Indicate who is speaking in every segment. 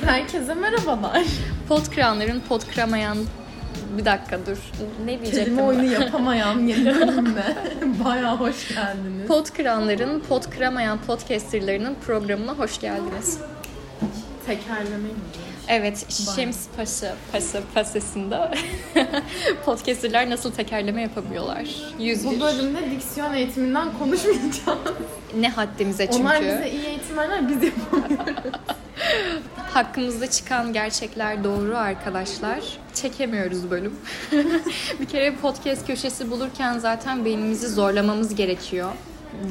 Speaker 1: Herkese merhabalar.
Speaker 2: Pot kıranların pot kıramayan bir dakika dur. Ne diyecektim?
Speaker 1: Kelime oyunu yapamayan yeni bölümüne bayağı hoş geldiniz.
Speaker 2: Pot kıranların pot kıramayan podcasterlarının programına hoş geldiniz.
Speaker 1: Tekerleme gibi.
Speaker 2: Evet, Şems Paşa Paşa Paşası'nda podcasterlar nasıl tekerleme yapabiliyorlar? 101.
Speaker 1: Bu bölümde diksiyon eğitiminden konuşmayacağız.
Speaker 2: Ne haddimize çünkü.
Speaker 1: Onlar bize iyi eğitim verler, biz yapamıyoruz.
Speaker 2: Hakkımızda çıkan gerçekler doğru arkadaşlar. Çekemiyoruz bölüm. bir kere podcast köşesi bulurken zaten beynimizi zorlamamız gerekiyor.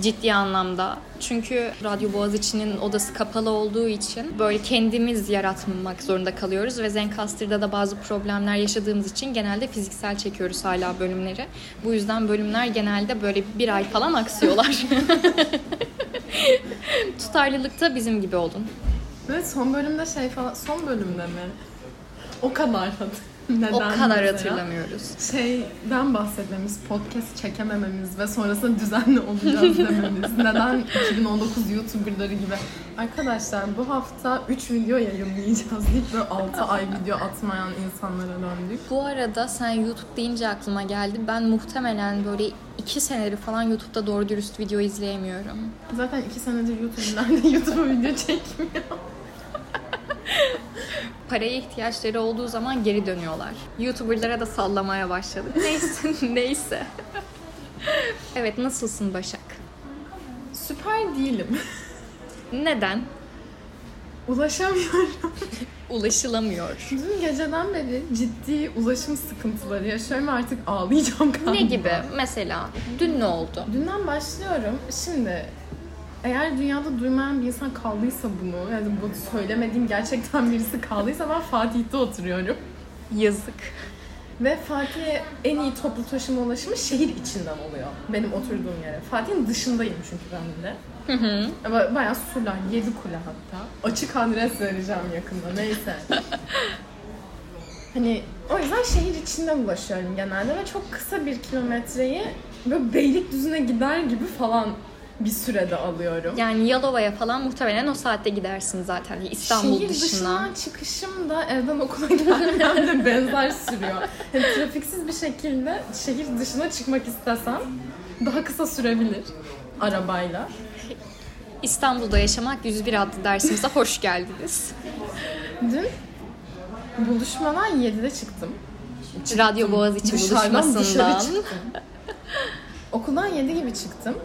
Speaker 2: Ciddi anlamda. Çünkü Radyo Boğaziçi'nin odası kapalı olduğu için böyle kendimiz yaratmak zorunda kalıyoruz ve Zencaster'da da bazı problemler yaşadığımız için genelde fiziksel çekiyoruz hala bölümleri. Bu yüzden bölümler genelde böyle bir ay falan aksıyorlar. Tutarlılıkta bizim gibi olun.
Speaker 1: Ve son bölümde şey falan, son bölümde mi? O kadar Neden
Speaker 2: O kadar
Speaker 1: mesela?
Speaker 2: hatırlamıyoruz.
Speaker 1: Şeyden bahsetmemiz, podcast çekemememiz ve sonrasında düzenli olacağız dememiz. Neden 2019 YouTuber'ları gibi. Arkadaşlar bu hafta 3 video yayınlayacağız deyip böyle 6 ay video atmayan insanlara döndük.
Speaker 2: Bu arada sen YouTube deyince aklıma geldi. Ben muhtemelen böyle iki senedir falan YouTube'da doğru dürüst video izleyemiyorum.
Speaker 1: Zaten 2 senedir YouTuber'lar da YouTube'a video çekmiyor.
Speaker 2: Paraya ihtiyaçları olduğu zaman geri dönüyorlar. YouTuber'lara da sallamaya başladık. Neyse, neyse. evet, nasılsın Başak?
Speaker 1: Süper değilim.
Speaker 2: Neden?
Speaker 1: Ulaşamıyorum.
Speaker 2: Ulaşılamıyor.
Speaker 1: Dün geceden beri ciddi ulaşım sıkıntıları yaşıyorum ve artık ağlayacağım galiba.
Speaker 2: Ne gibi? Mesela dün ne oldu?
Speaker 1: Dünden başlıyorum. Şimdi eğer dünyada duymayan bir insan kaldıysa bunu, yani bu söylemediğim gerçekten birisi kaldıysa ben Fatih'te oturuyorum.
Speaker 2: Yazık.
Speaker 1: Ve Fatih'e en iyi toplu taşıma ulaşımı şehir içinden oluyor. Benim oturduğum yere. Fatih'in dışındayım çünkü ben de. Ama bayağı surlar, yedi kule hatta. Açık adres vereceğim yakında, neyse. hani o yüzden şehir içinden ulaşıyorum genelde ve çok kısa bir kilometreyi böyle Beylikdüzü'ne gider gibi falan bir sürede alıyorum.
Speaker 2: Yani Yalova'ya falan muhtemelen o saatte gidersin zaten İstanbul
Speaker 1: Şehir
Speaker 2: dışına.
Speaker 1: dışından çıkışım da evden okula gelmemle benzer sürüyor. Yani trafiksiz bir şekilde şehir dışına çıkmak istesem daha kısa sürebilir arabayla.
Speaker 2: İstanbul'da yaşamak 101 adlı dersimize hoş geldiniz.
Speaker 1: Dün buluşmadan 7'de çıktım.
Speaker 2: Radyo Boğaziçi
Speaker 1: dışarı
Speaker 2: buluşmasından.
Speaker 1: çıktım. Okuldan 7 gibi çıktım.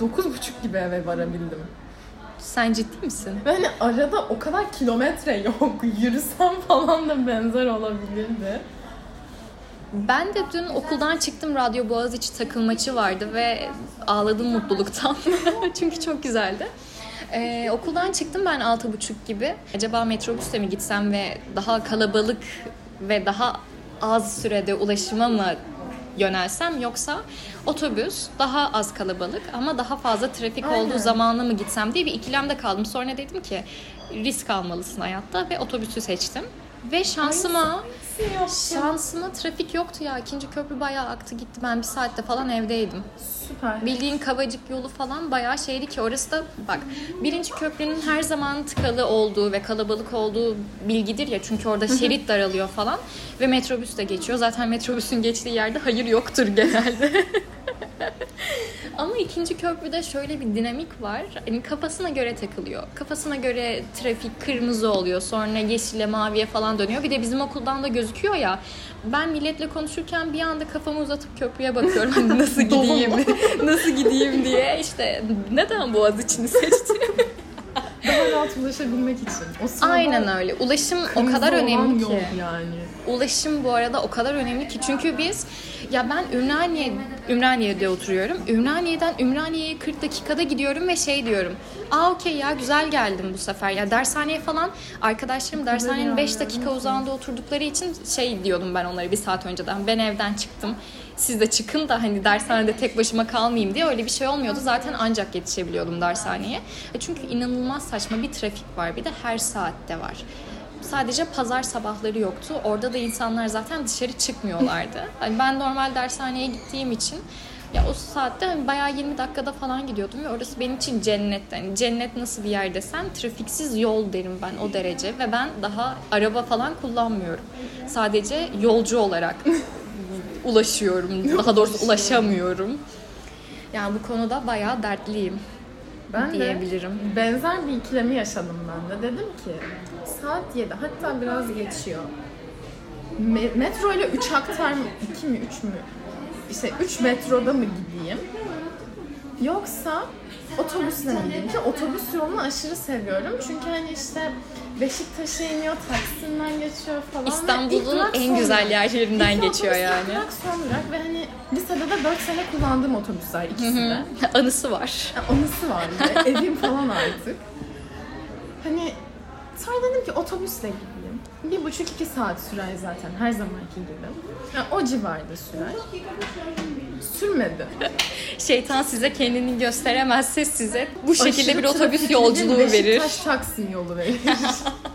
Speaker 1: 9.30 gibi eve varabildim.
Speaker 2: Sen ciddi misin?
Speaker 1: Ve hani arada o kadar kilometre yok. Yürüsem falan da benzer olabilirdi.
Speaker 2: Ben de dün okuldan çıktım. Radyo Boğaziçi takım maçı vardı ve ağladım mutluluktan. Çünkü çok güzeldi. Ee, okuldan çıktım ben 6.30 gibi. Acaba metrobüste mi gitsem ve daha kalabalık ve daha az sürede ulaşıma mı yönelsem yoksa otobüs daha az kalabalık ama daha fazla trafik
Speaker 1: Aynen.
Speaker 2: olduğu zamanla mı gitsem diye bir ikilemde kaldım. Sonra dedim ki risk almalısın hayatta ve otobüsü seçtim. Ve şansıma Şansıma trafik yoktu ya. İkinci köprü bayağı aktı gitti. Ben bir saatte falan evdeydim.
Speaker 1: Süper.
Speaker 2: Bildiğin Kavacık yolu falan bayağı şeydi ki orası da bak birinci köprünün her zaman tıkalı olduğu ve kalabalık olduğu bilgidir ya. Çünkü orada şerit daralıyor falan ve metrobüs de geçiyor. Zaten metrobüsün geçtiği yerde hayır yoktur genelde. Ama ikinci köprüde şöyle bir dinamik var. Hani kafasına göre takılıyor. Kafasına göre trafik kırmızı oluyor. Sonra yeşile, maviye falan dönüyor. Bir de bizim okuldan da gözüküyor ya. Ben milletle konuşurken bir anda kafamı uzatıp köprüye bakıyorum. Nasıl gideyim, nasıl gideyim diye. İşte neden Boğaziçi'ni seçtim?
Speaker 1: Daha rahat ulaşabilmek için. O sırada
Speaker 2: Aynen öyle. Ulaşım o kadar önemli ki.
Speaker 1: yani.
Speaker 2: Ulaşım bu arada o kadar önemli ki çünkü biz ya ben Ümraniye Ümraniye'de oturuyorum. Ümraniye'den Ümraniye'ye 40 dakikada gidiyorum ve şey diyorum. Aa okey ya güzel geldim bu sefer. Ya dershaneye falan arkadaşlarım dershanenin 5 dakika uzağında oturdukları için şey diyordum ben onlara bir saat önceden. Ben evden çıktım. Siz de çıkın da hani dershanede tek başıma kalmayayım diye öyle bir şey olmuyordu. Zaten ancak yetişebiliyordum dershaneye. E Çünkü inanılmaz saçma bir trafik var. Bir de her saatte var. Sadece pazar sabahları yoktu. Orada da insanlar zaten dışarı çıkmıyorlardı. Hani ben normal dershaneye gittiğim için Ya o saatte hani bayağı 20 dakikada falan gidiyordum ve orası benim için cennet. Yani cennet nasıl bir yer desem trafiksiz yol derim ben o derece ve ben daha araba falan kullanmıyorum. Sadece yolcu olarak ulaşıyorum. Daha doğrusu ulaşamıyorum. Yani bu konuda bayağı dertliyim
Speaker 1: Ben
Speaker 2: diyebilirim.
Speaker 1: de benzer bir ikilemi yaşadım ben de. Dedim ki saat 7 hatta biraz geçiyor. Me- metro ile 3 aktar mı? 2 mi 3 mü? İşte 3 metroda mı gideyim? Yoksa otobüsle mi ki otobüs yolunu aşırı seviyorum. Çünkü hani işte Beşiktaş'a iniyor, Taksim'den geçiyor falan.
Speaker 2: İstanbul'un en güzel yerlerinden
Speaker 1: İlk
Speaker 2: geçiyor
Speaker 1: otobüs,
Speaker 2: yani.
Speaker 1: ilk durak son durak ve hani lisede de 4 sene kullandığım otobüsler ikisi de.
Speaker 2: Anısı var.
Speaker 1: Anısı var bir de. Evim falan artık. Hani sonra dedim ki otobüsle. Bir buçuk iki saat sürer zaten her zamanki gibi. Ya o civarda sürer. Sürmedi.
Speaker 2: Şeytan size kendini gösteremezse size bu şekilde
Speaker 1: Aşırı
Speaker 2: bir otobüs
Speaker 1: trafikli
Speaker 2: yolculuğu verir.
Speaker 1: Beşiktaş Taksim yolu verir.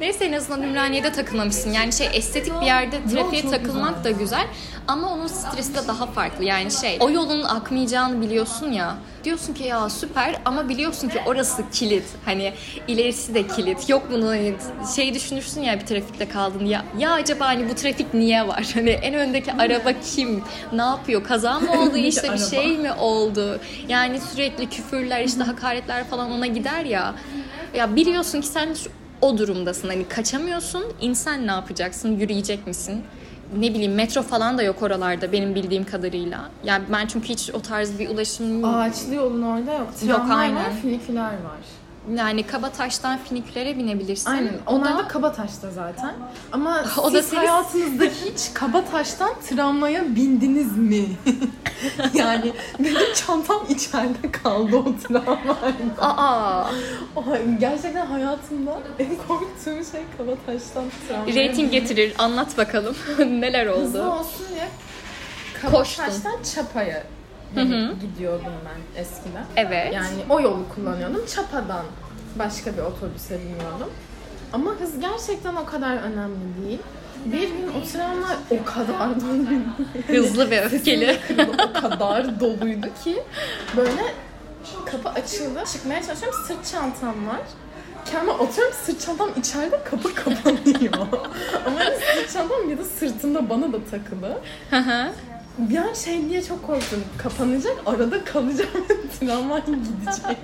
Speaker 2: Neyse en azından Ümraniye'de takılmamışsın. Yani şey estetik bir yerde
Speaker 1: Yol
Speaker 2: trafiğe
Speaker 1: çok
Speaker 2: takılmak
Speaker 1: güzel.
Speaker 2: da güzel. Ama onun stresi de daha farklı. Yani şey o yolun akmayacağını biliyorsun ya. Diyorsun ki ya süper ama biliyorsun ki orası kilit. Hani ilerisi de kilit. Yok bunu hani şey düşünürsün ya bir trafikte kaldın ya. Ya acaba hani bu trafik niye var? Hani en öndeki araba kim? Ne yapıyor? Kaza mı oldu? İşte bir şey mi oldu? Yani sürekli küfürler işte hakaretler falan ona gider ya. Ya biliyorsun ki sen o durumdasın. Hani kaçamıyorsun. İnsan ne yapacaksın? Yürüyecek misin? Ne bileyim metro falan da yok oralarda benim bildiğim kadarıyla. Yani ben çünkü hiç o tarz bir ulaşım
Speaker 1: Ağaçlı yolun orada yok. Tramvay
Speaker 2: aynen.
Speaker 1: var, finiküler var.
Speaker 2: Yani Kabataş'tan finikülere binebilirsin.
Speaker 1: Aynen.
Speaker 2: O
Speaker 1: Onlar
Speaker 2: da
Speaker 1: da Kabataş'ta zaten. Ama
Speaker 2: O
Speaker 1: siz
Speaker 2: da senin-
Speaker 1: hayatınızda hiç Kabataş'tan tramvaya bindiniz mi? yani benim çantam içeride kaldı o tramvayda.
Speaker 2: Aa,
Speaker 1: Oha, gerçekten hayatımda en korktuğum şey Kabataş'tan tramvaya
Speaker 2: rating getirir. Anlat bakalım. Neler
Speaker 1: Hızlı
Speaker 2: oldu?
Speaker 1: olsun diye. Kabataş'tan Çapa'ya hani gidiyordum ben eskiden.
Speaker 2: Evet.
Speaker 1: Yani o yolu kullanıyordum. Çapa'dan başka bir otobüse biniyordum. Ama hız gerçekten o kadar önemli değil. Bir gün o tramvay o kadar doluydu.
Speaker 2: Hızlı ve öfkeli.
Speaker 1: o kadar doluydu ki böyle kapı açıldı. Çıkmaya çalışıyorum. Sırt çantam var. Kendime atıyorum sırt çantam içeride kapı kapanıyor. Ama yani sırt çantam bir de sırtında bana da takılı. Bir an şey diye çok korktum. Kapanacak, arada kalacağım tramvay gidecek.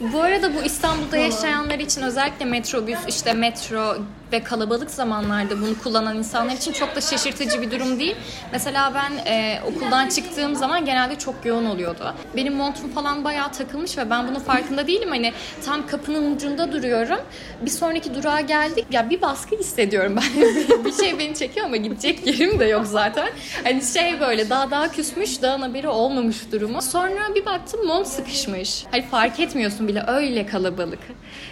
Speaker 2: Bu arada bu İstanbul'da yaşayanlar için özellikle metrobüs, işte metro ve kalabalık zamanlarda bunu kullanan insanlar için çok da şaşırtıcı bir durum değil. Mesela ben e, okuldan çıktığım zaman genelde çok yoğun oluyordu. Benim montum falan bayağı takılmış ve ben bunun farkında değilim. Hani tam kapının ucunda duruyorum. Bir sonraki durağa geldik. Ya bir baskı hissediyorum ben. bir şey beni çekiyor ama gidecek yerim de yok zaten. Hani şey böyle daha daha küsmüş, dağın haberi olmamış durumu. Sonra bir baktım mont sıkışmış. Hani fark etmiyorsun bile öyle kalabalık.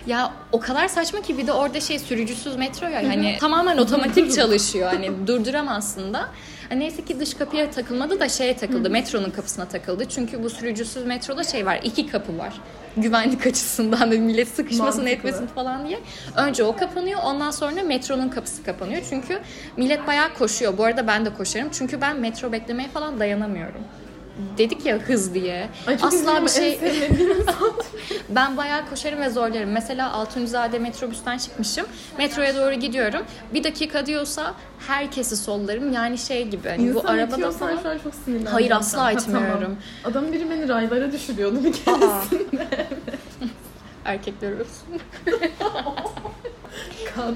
Speaker 2: Ya o kadar saçma ki bir de orada şey sürücüsüz metro ya hani tamamen otomatik çalışıyor. Hani durduramazsın da. Ha, Neyse ki dış kapıya takılmadı da şeye takıldı. Metronun kapısına takıldı. Çünkü bu sürücüsüz metroda şey var. iki kapı var. Güvenlik açısından da millet sıkışmasın
Speaker 1: Mantıklı.
Speaker 2: etmesin falan diye. Önce o kapanıyor. Ondan sonra metronun kapısı kapanıyor. Çünkü millet bayağı koşuyor. Bu arada ben de koşarım. Çünkü ben metro beklemeye falan dayanamıyorum. Dedik ya hız diye.
Speaker 1: Ay
Speaker 2: Asla bir şey ben bayağı koşarım ve zorlarım. Mesela Altunizade metrobüsten çıkmışım. Metroya doğru gidiyorum. Bir dakika diyorsa herkesi sollarım. Yani şey gibi. Hani bu
Speaker 1: İnsan
Speaker 2: arabada
Speaker 1: itiyorsan
Speaker 2: falan.
Speaker 1: şu an çok sinirlendim.
Speaker 2: Hayır, asla
Speaker 1: Ha,
Speaker 2: itmiyorum.
Speaker 1: tamam. Adam biri beni raylara düşürüyordu bir kere.
Speaker 2: Aa. Erkekler olsun.
Speaker 1: Kat.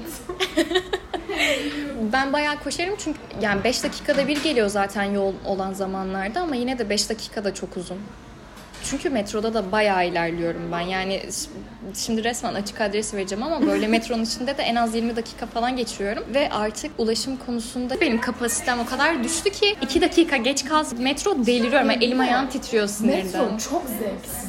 Speaker 2: Ben bayağı koşarım çünkü yani 5 dakikada bir geliyor zaten yol olan zamanlarda ama yine de 5 dakika da çok uzun. Çünkü metroda da bayağı ilerliyorum ben. Yani şimdi resmen açık adresi vereceğim ama böyle metronun içinde de en az 20 dakika falan geçiriyorum. Ve artık ulaşım konusunda benim kapasitem o kadar düştü ki 2 dakika geç kalsın metro deliriyorum. Yani elim ayağım titriyor sinirden.
Speaker 1: Metro çok zevksiz.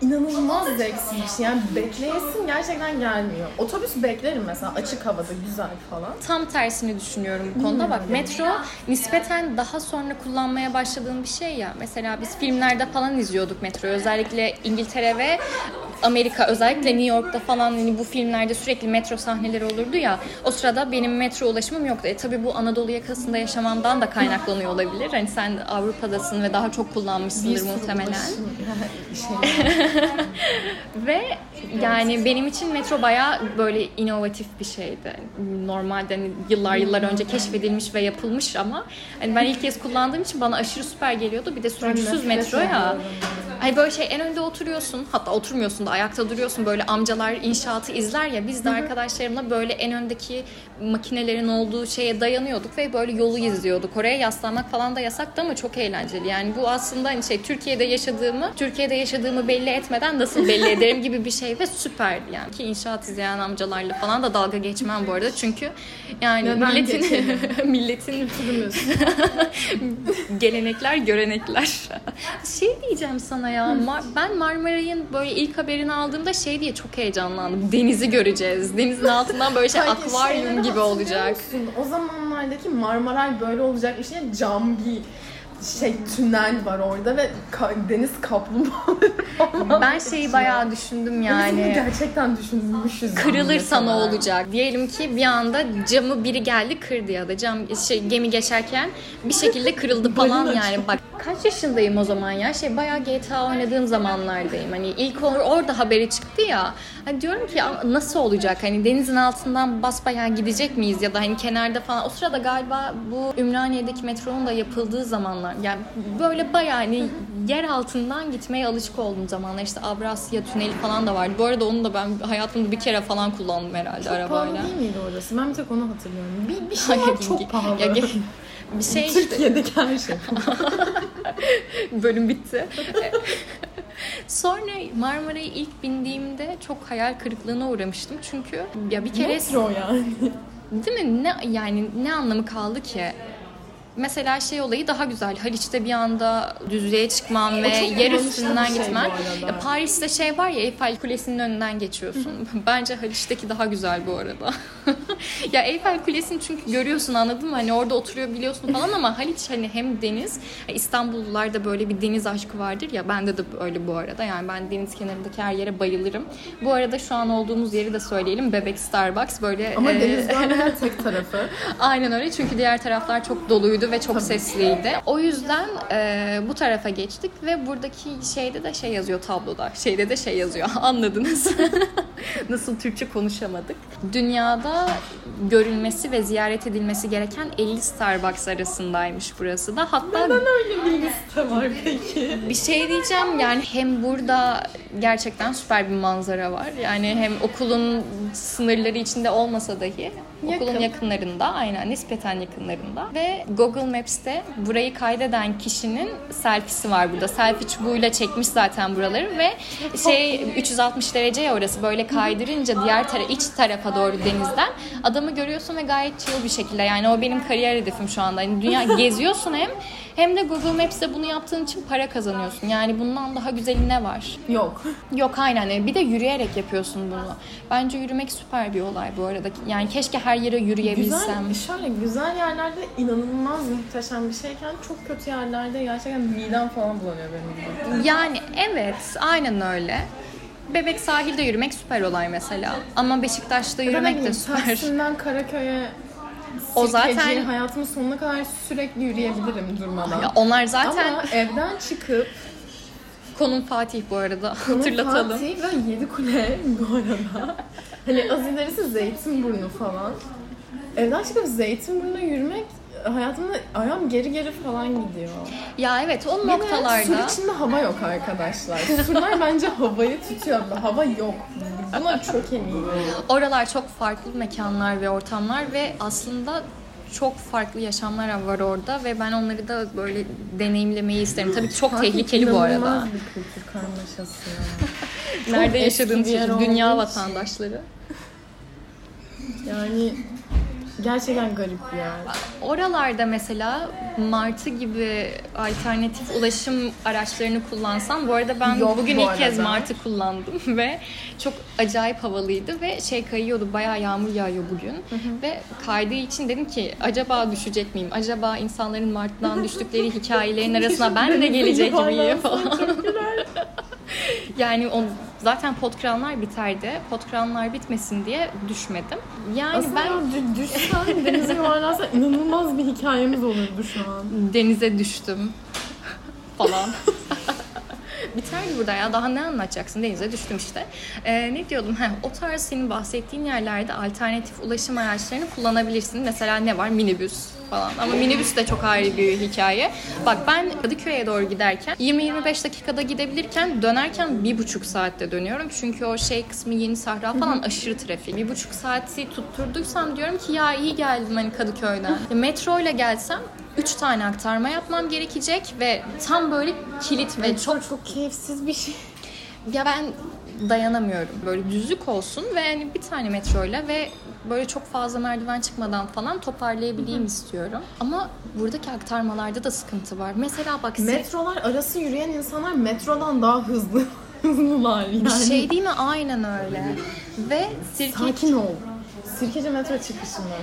Speaker 1: İnanılmaz zevksiz bir şey. Yani bekleyesin gerçekten gelmiyor. Otobüs beklerim mesela açık havada güzel falan.
Speaker 2: Tam tersini düşünüyorum bu konuda. Bak metro nispeten daha sonra kullanmaya başladığım bir şey ya. Mesela biz filmlerde falan izliyorduk metroyu. Özellikle İngiltere ve Amerika özellikle New York'ta falan hani bu filmlerde sürekli metro sahneleri olurdu ya. O sırada benim metro ulaşımım yoktu. E tabii bu Anadolu yakasında yaşamamdan da kaynaklanıyor olabilir. Hani sen Avrupa'dasın ve daha çok kullanmışsındır muhtemelen.
Speaker 1: ulaşım- şey,
Speaker 2: Ve yani benim için metro bayağı böyle inovatif bir şeydi. Normalde hani yıllar yıllar önce keşfedilmiş ve yapılmış ama hani ben ilk kez kullandığım için bana aşırı süper geliyordu. Bir de sürücüsüz metro ya. Hani böyle şey en önde oturuyorsun hatta oturmuyorsun da ayakta duruyorsun böyle amcalar inşaatı izler ya biz de arkadaşlarımla böyle en öndeki makinelerin olduğu şeye dayanıyorduk ve böyle yolu izliyorduk. Oraya yaslanmak falan da yasaktı ama çok eğlenceli. Yani bu aslında hani şey Türkiye'de yaşadığımı Türkiye'de yaşadığımı belli etmeden nasıl belli ederim gibi bir şey ve süper yani ki inşaat izleyen amcalarla falan da dalga geçmem bu arada çünkü yani
Speaker 1: Neden
Speaker 2: milletin milletin gelenekler, görenekler. şey diyeceğim sana ya. Mar- ben Marmaray'ın böyle ilk haberini aldığımda şey diye çok heyecanlandım. Denizi göreceğiz. Denizin altından böyle şey akvaryum
Speaker 1: şeyleri
Speaker 2: gibi olacak.
Speaker 1: musun? O zamanlardaki Marmaray böyle olacak işte cam bir şey tünel var orada ve ka- deniz kaplumbağaları falan.
Speaker 2: Ben şeyi bayağı düşündüm
Speaker 1: yani
Speaker 2: yani.
Speaker 1: gerçekten düşünmüşüz.
Speaker 2: Kırılırsa ne olacak? Diyelim ki bir anda camı biri geldi kırdı ya da cam şey şey, geçerken bir şekilde kırıldı falan yani. Bak kaç yaşındayım o zaman ya? Şey bayağı GTA oynadığım zamanlardayım. Hani ilk or- orada haberi çıktı ya. Hani diyorum ki "Ama nasıl olacak? Hani denizin altından basbayağı gidecek miyiz ya da hani kenarda falan. O sırada galiba bu Ümraniye'deki metronun da yapıldığı zamanlar. Yani böyle bayağı hani yer altından gitmeye alışık olduğum zamanlar. İşte Avrasya Tüneli falan da vardı. Bu arada onu da ben hayatımda bir kere falan kullandım herhalde
Speaker 1: Çok
Speaker 2: arabayla.
Speaker 1: pahalı değil miydi orası? Ben bir tek onu hatırlıyorum. Bir, bir şey var çok pahalı.
Speaker 2: Ya, bir şey işte
Speaker 1: Türkiye'deki her şey.
Speaker 2: bölüm bitti. Sonra Marmara'ya ilk bindiğimde çok hayal kırıklığına uğramıştım. Çünkü ya bir kere
Speaker 1: Metro yani.
Speaker 2: değil mi? Ne yani ne anlamı kaldı ki? Mesela şey olayı daha güzel. Haliç'te bir anda düzlüğe çıkman ve yer üstünden
Speaker 1: şey
Speaker 2: gitmen. Ya Paris'te şey var ya Eiffel Kulesi'nin önünden geçiyorsun. Bence Haliç'teki daha güzel bu arada. ya Eiffel Kulesi'ni çünkü görüyorsun anladın mı? Hani orada oturuyor biliyorsun falan ama Haliç hani hem deniz. İstanbullularda böyle bir deniz aşkı vardır ya. Bende de öyle bu arada. Yani ben deniz kenarındaki her yere bayılırım. Bu arada şu an olduğumuz yeri de söyleyelim. Bebek Starbucks böyle
Speaker 1: Ama
Speaker 2: e,
Speaker 1: deniz tek tarafı.
Speaker 2: Aynen öyle çünkü diğer taraflar çok doluydu ve çok sesliydi. O yüzden e, bu tarafa geçtik ve buradaki şeyde de şey yazıyor tabloda. Şeyde de şey yazıyor. Anladınız. Nasıl Türkçe konuşamadık. Dünyada görülmesi ve ziyaret edilmesi gereken 50 Starbucks arasındaymış burası da. Hatta
Speaker 1: Öyle bir liste var peki.
Speaker 2: bir şey diyeceğim yani hem burada gerçekten süper bir manzara var. Yani hem okulun sınırları içinde olmasa dahi okulun
Speaker 1: Yakın.
Speaker 2: yakınlarında aynen nispeten yakınlarında ve Google Maps'te burayı kaydeden kişinin selfie'si var burada. Selfie çubuğuyla çekmiş zaten buraları ve şey 360 derece ya orası böyle kaydırınca diğer tara iç tarafa doğru denizden adamı görüyorsun ve gayet chill bir şekilde yani o benim kariyer hedefim şu anda. Yani dünya geziyorsun hem hem de Google Maps'te bunu yaptığın için para kazanıyorsun. Yani bundan daha güzeli ne var?
Speaker 1: Yok.
Speaker 2: Yok aynen. Bir de yürüyerek yapıyorsun bunu. Bence yürümek süper bir olay bu arada. Yani keşke her yere yürüyebilsem.
Speaker 1: Güzel, şöyle güzel yerlerde inanılmaz muhteşem bir şeyken çok kötü yerlerde gerçekten midem falan bulanıyor benim.
Speaker 2: Yani evet, aynen öyle. Bebek sahilde yürümek süper olay mesela. Ama Beşiktaş'ta yürümek de süper.
Speaker 1: Taksim'den Karaköy'e
Speaker 2: O zaten-
Speaker 1: hayatımın sonuna kadar sürekli yürüyebilirim durmadan.
Speaker 2: Ya onlar zaten
Speaker 1: Ama evden çıkıp
Speaker 2: konum Fatih bu arada.
Speaker 1: Konum
Speaker 2: Hatırlatalım.
Speaker 1: Fatih ve Yedikule bu arada. hani az ilerisi Zeytinburnu falan. Evden çıkıp Zeytinburnu'na yürümek hayatımda ayağım geri geri falan gidiyor.
Speaker 2: Ya evet o
Speaker 1: de
Speaker 2: noktalarda
Speaker 1: Sur içinde hava yok arkadaşlar. Surlar bence havayı tutuyor. Hava yok. Buna çok eminim.
Speaker 2: oralar çok farklı mekanlar ve ortamlar ve aslında çok farklı yaşamlar var orada ve ben onları da böyle deneyimlemeyi isterim. Tabii ki çok
Speaker 1: Fatih
Speaker 2: tehlikeli bu arada.
Speaker 1: bir kültür karmaşası ya.
Speaker 2: Nerede yaşadığın dünya vatandaşları.
Speaker 1: Yani gerçekten garip bir yer.
Speaker 2: Oralarda mesela martı gibi alternatif ulaşım araçlarını kullansan bu arada ben
Speaker 1: Yok
Speaker 2: bugün
Speaker 1: bu
Speaker 2: ilk kez
Speaker 1: arada.
Speaker 2: martı kullandım ve çok acayip havalıydı ve şey kayıyordu bayağı yağmur yağıyor bugün ve kaydığı için dedim ki acaba düşecek miyim? Acaba insanların martıdan düştükleri hikayelerin arasına ben de gelecek miyim falan. yani on Zaten potkranlar biterdi. Potkranlar bitmesin diye düşmedim. Yani
Speaker 1: Aslında
Speaker 2: ben
Speaker 1: dü- düşsen denize yuvarlansan inanılmaz bir hikayemiz olurdu şu an.
Speaker 2: denize düştüm falan. Biterdi burada ya. Daha ne anlatacaksın? Denize düştüm işte. Ee, ne diyordum? Heh, o tarz senin bahsettiğin yerlerde alternatif ulaşım araçlarını kullanabilirsin. Mesela ne var? Minibüs falan. Ama minibüs de çok ayrı bir hikaye. Bak ben Kadıköy'e doğru giderken 20-25 dakikada gidebilirken dönerken bir buçuk saatte dönüyorum. Çünkü o şey kısmı Yeni Sahra falan aşırı trafik. Bir buçuk saati tutturduysam diyorum ki ya iyi geldim hani Kadıköy'den. Metro ile gelsem 3 tane aktarma yapmam gerekecek ve tam böyle kilit ve çok
Speaker 1: Çok çok keyifsiz bir şey.
Speaker 2: ya ben dayanamıyorum. Böyle düzlük olsun ve yani bir tane metroyla ve böyle çok fazla merdiven çıkmadan falan toparlayabileyim istiyorum. Ama buradaki aktarmalarda da sıkıntı var. Mesela bak
Speaker 1: Metrolar arası yürüyen insanlar metrodan daha hızlı hızlılar yani.
Speaker 2: bir şey değil mi? Aynen öyle. Ve sirke,
Speaker 1: Sakin ol. Sirkeci metro çıkışında.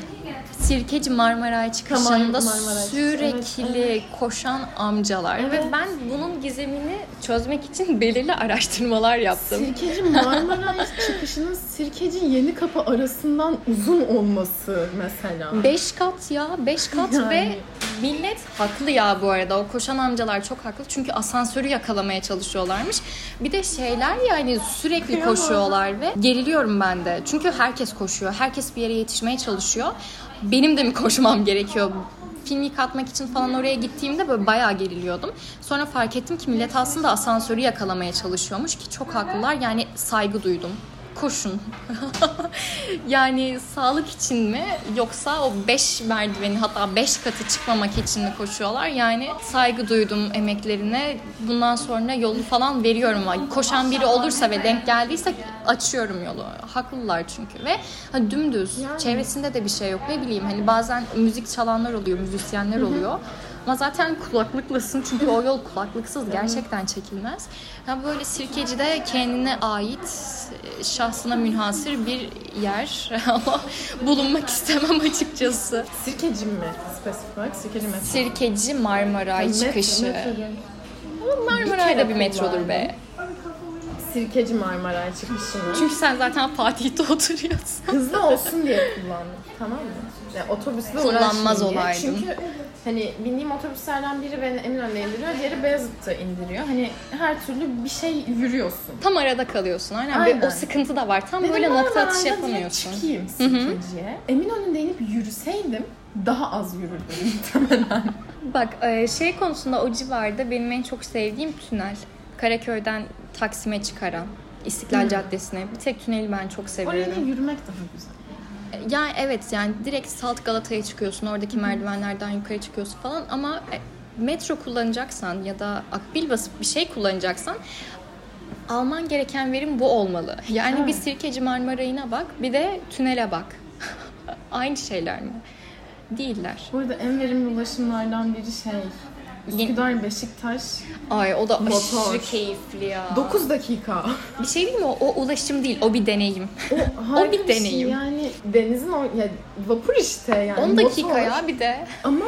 Speaker 2: Sirkeci Marmaray çıkışında
Speaker 1: Tamam, Marmaray
Speaker 2: sürekli
Speaker 1: evet,
Speaker 2: koşan amcalar
Speaker 1: Evet.
Speaker 2: ve ben bunun gizemini çözmek için belirli araştırmalar yaptım.
Speaker 1: Sirkeci Marmaray çıkışının Sirkeci Yeni Kapı arasından uzun olması mesela.
Speaker 2: 5 kat ya 5 kat
Speaker 1: Yani.
Speaker 2: ve millet haklı ya bu arada o koşan amcalar çok haklı çünkü asansörü yakalamaya çalışıyorlarmış. Bir de şeyler yani sürekli koşuyorlar ve geriliyorum ben de. Çünkü herkes koşuyor. Herkes bir yere yetişmeye çalışıyor. Benim de mi koşmam gerekiyor? Filmi katmak için falan oraya gittiğimde böyle bayağı geriliyordum. Sonra fark ettim ki millet aslında asansörü yakalamaya çalışıyormuş ki çok haklılar. Yani saygı duydum. Koşun. yani sağlık için mi yoksa o 5 merdiveni hatta 5 katı çıkmamak için mi koşuyorlar? Yani saygı duydum emeklerine. Bundan sonra yolu falan veriyorum. Koşan biri olursa ve denk geldiyse açıyorum yolu. Haklılar çünkü ve hani dümdüz
Speaker 1: Yani.
Speaker 2: çevresinde de bir şey yok. Ne bileyim hani bazen müzik çalanlar oluyor, müzisyenler oluyor. Ama zaten kulaklıklısın çünkü o yol kulaklıksız gerçekten çekilmez. Ha böyle Sirkeci'de kendine ait e, şahsına münhasır bir yer ama bulunmak istemem açıkçası.
Speaker 1: Sirkeci mi spesifik olarak? Sirkeci metro.
Speaker 2: Sirkeci Marmaray
Speaker 1: Metro,
Speaker 2: çıkışı.
Speaker 1: metro değil.
Speaker 2: Marmaray'da bir metrodur be.
Speaker 1: Sirkeci Marmaray çıkışını.
Speaker 2: Çünkü sen zaten Fatih'te oturuyorsun.
Speaker 1: hızlı olsun diye kullandım. Tamam mı? Yani otobüsle
Speaker 2: Kullanmaz olaydın.
Speaker 1: Çünkü hani bindiğim otobüslerden biri beni Eminönü'ne indiriyor, diğeri Beyazıt'ta indiriyor. Hani her türlü bir şey yürüyorsun.
Speaker 2: Tam arada kalıyorsun. Aynen.
Speaker 1: Aynen.
Speaker 2: Ve o sıkıntı da var. Tam
Speaker 1: Dedim,
Speaker 2: böyle nokta atışı yapamıyorsun.
Speaker 1: çıkayım Sirkeci'ye. Eminönü'nde inip yürüseydim daha az yürürdüm muhtemelen.
Speaker 2: Bak e, şey konusunda o civarda benim en çok sevdiğim tünel. Karaköy'den Taksim'e çıkaran. İstiklal Caddesi'ne. Bir tek tüneli ben çok
Speaker 1: Oraya
Speaker 2: seviyorum.
Speaker 1: da yürümek daha güzel.
Speaker 2: Yani evet yani direkt Salt Galata'ya çıkıyorsun. Oradaki merdivenlerden yukarı çıkıyorsun falan ama e, metro kullanacaksan ya da akbil basıp bir şey kullanacaksan alman gereken verim bu olmalı. Yani
Speaker 1: Evet.
Speaker 2: bir Sirkeci Marmaray'ına bak bir de tünele bak. Aynı şeyler mi? Değiller.
Speaker 1: Bu arada en verimli ulaşımlardan biri şey Üsküdar Beşiktaş
Speaker 2: Ay o da
Speaker 1: Motor.
Speaker 2: aşırı keyifli ya.
Speaker 1: 9 dakika.
Speaker 2: Bir şey değil mi? O, o ulaşım değil, o bir deneyim.
Speaker 1: O,
Speaker 2: O bir
Speaker 1: şey
Speaker 2: deneyim.
Speaker 1: Yani denizin o ya vapur işte yani.
Speaker 2: 10 dakika
Speaker 1: motor.
Speaker 2: ya bir de.
Speaker 1: Ama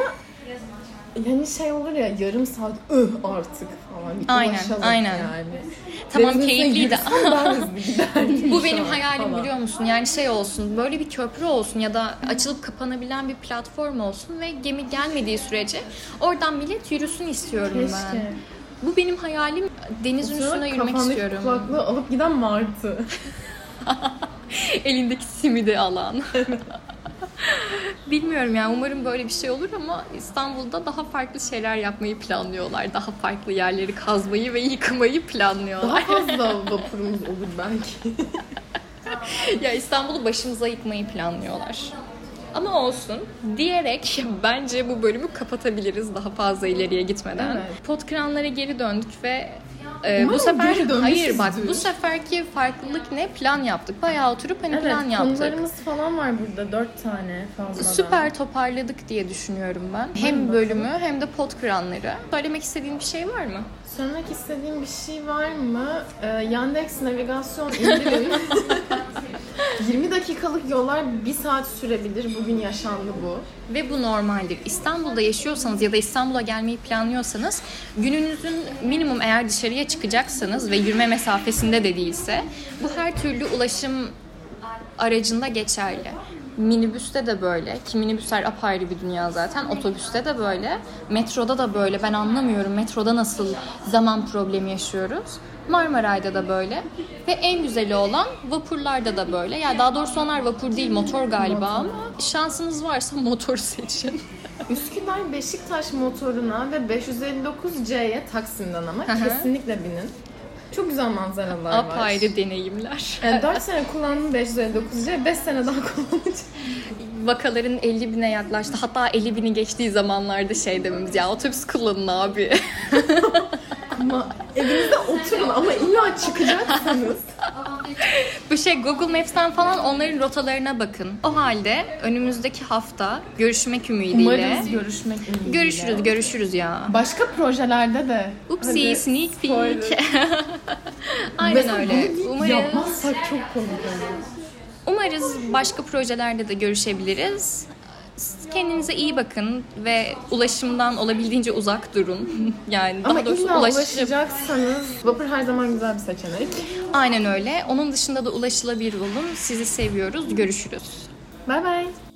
Speaker 1: yani şey olur ya yarım saat öh artık falan.
Speaker 2: Aynen, aynen.
Speaker 1: Yani.
Speaker 2: Tamam
Speaker 1: Denizin
Speaker 2: keyifliydi. Bu benim hayalim
Speaker 1: falan.
Speaker 2: biliyor musun? Yani şey olsun, böyle bir köprü olsun ya da açılıp kapanabilen bir platform olsun ve gemi gelmediği sürece oradan millet yürüsün istiyorum ben.
Speaker 1: Keşke.
Speaker 2: Bu benim hayalim. Denizin üstüne yürümek
Speaker 1: kafandaki
Speaker 2: istiyorum.
Speaker 1: kulaklığı alıp giden martı.
Speaker 2: Elindeki simidi alan. Bilmiyorum yani umarım böyle bir şey olur ama İstanbul'da daha farklı şeyler yapmayı planlıyorlar. Daha farklı yerleri kazmayı ve yıkamayı planlıyorlar.
Speaker 1: Daha fazla vapurumuz olur belki.
Speaker 2: ya İstanbul'u başımıza yıkmayı planlıyorlar. Ama olsun diyerek bence bu bölümü kapatabiliriz daha fazla ileriye gitmeden.
Speaker 1: Evet.
Speaker 2: Potkranlara geri döndük ve e,
Speaker 1: Umarım
Speaker 2: bu sefer hayır bak bu seferki farklılık ne plan yaptık. Bayağı oturup hani plan
Speaker 1: evet
Speaker 2: yaptık.
Speaker 1: konularımız falan var burada. Dört tane fazladan.
Speaker 2: Süper toparladık diye düşünüyorum ben. Hem
Speaker 1: bakalım.
Speaker 2: bölümü hem de potkranları. Söylemek istediğin bir şey var mı?
Speaker 1: Söylemek istediğim bir şey var mı? Ee, Yandex navigasyon indirin. 20 dakikalık yollar 1 saat sürebilir. Bugün yaşandı bu.
Speaker 2: Ve bu normaldir. İstanbul'da yaşıyorsanız ya da İstanbul'a gelmeyi planlıyorsanız gününüzün minimum eğer dışarıya çıkacaksanız ve yürüme mesafesinde de değilse bu her türlü ulaşım aracında geçerli. Minibüste de böyle ki minibüsler apayrı bir dünya zaten. Otobüste de böyle. Metroda da böyle. Ben anlamıyorum metroda nasıl zaman problemi yaşıyoruz. Marmaray'da da böyle. Ve en güzeli olan vapurlarda da böyle. Ya daha doğrusu onlar vapur değil motor galiba ama şansınız varsa motor seçin.
Speaker 1: Üsküdar Beşiktaş motoruna ve 559C'ye Taksim'den ama
Speaker 2: Hı hı.
Speaker 1: kesinlikle binin. Çok güzel manzaralar var.
Speaker 2: Apayrı deneyimler.
Speaker 1: Yani 4 sene kullandım 559C, 5 sene daha kullanacağım.
Speaker 2: Vakaların 50 bine yaklaştı. Hatta 50 bini geçtiği zamanlarda şey dememiz ya otobüs kullanın abi.
Speaker 1: Ama evinizde oturun ama illa çıkacaksanız.
Speaker 2: Bu şey Google Maps'ten falan onların rotalarına bakın. O halde önümüzdeki hafta görüşmek ümidiyle.
Speaker 1: Umarız görüşmek ümidiyle.
Speaker 2: Görüşürüz, görüşürüz ya.
Speaker 1: Başka projelerde de.
Speaker 2: Upsi,
Speaker 1: Hadi,
Speaker 2: sneak peek. Aynen
Speaker 1: Mesela
Speaker 2: öyle. Umarız,
Speaker 1: yapmazsak çok komik olur.
Speaker 2: umarız başka projelerde de görüşebiliriz. Kendinize iyi bakın ve ulaşımdan olabildiğince uzak durun. Yani daha
Speaker 1: Ama
Speaker 2: doğrusu
Speaker 1: illa
Speaker 2: ulaşım.
Speaker 1: ulaşacaksanız vapur her zaman güzel bir seçenek.
Speaker 2: Aynen öyle. Onun dışında da ulaşılabilir olun. Sizi seviyoruz. Görüşürüz.
Speaker 1: Bye bye.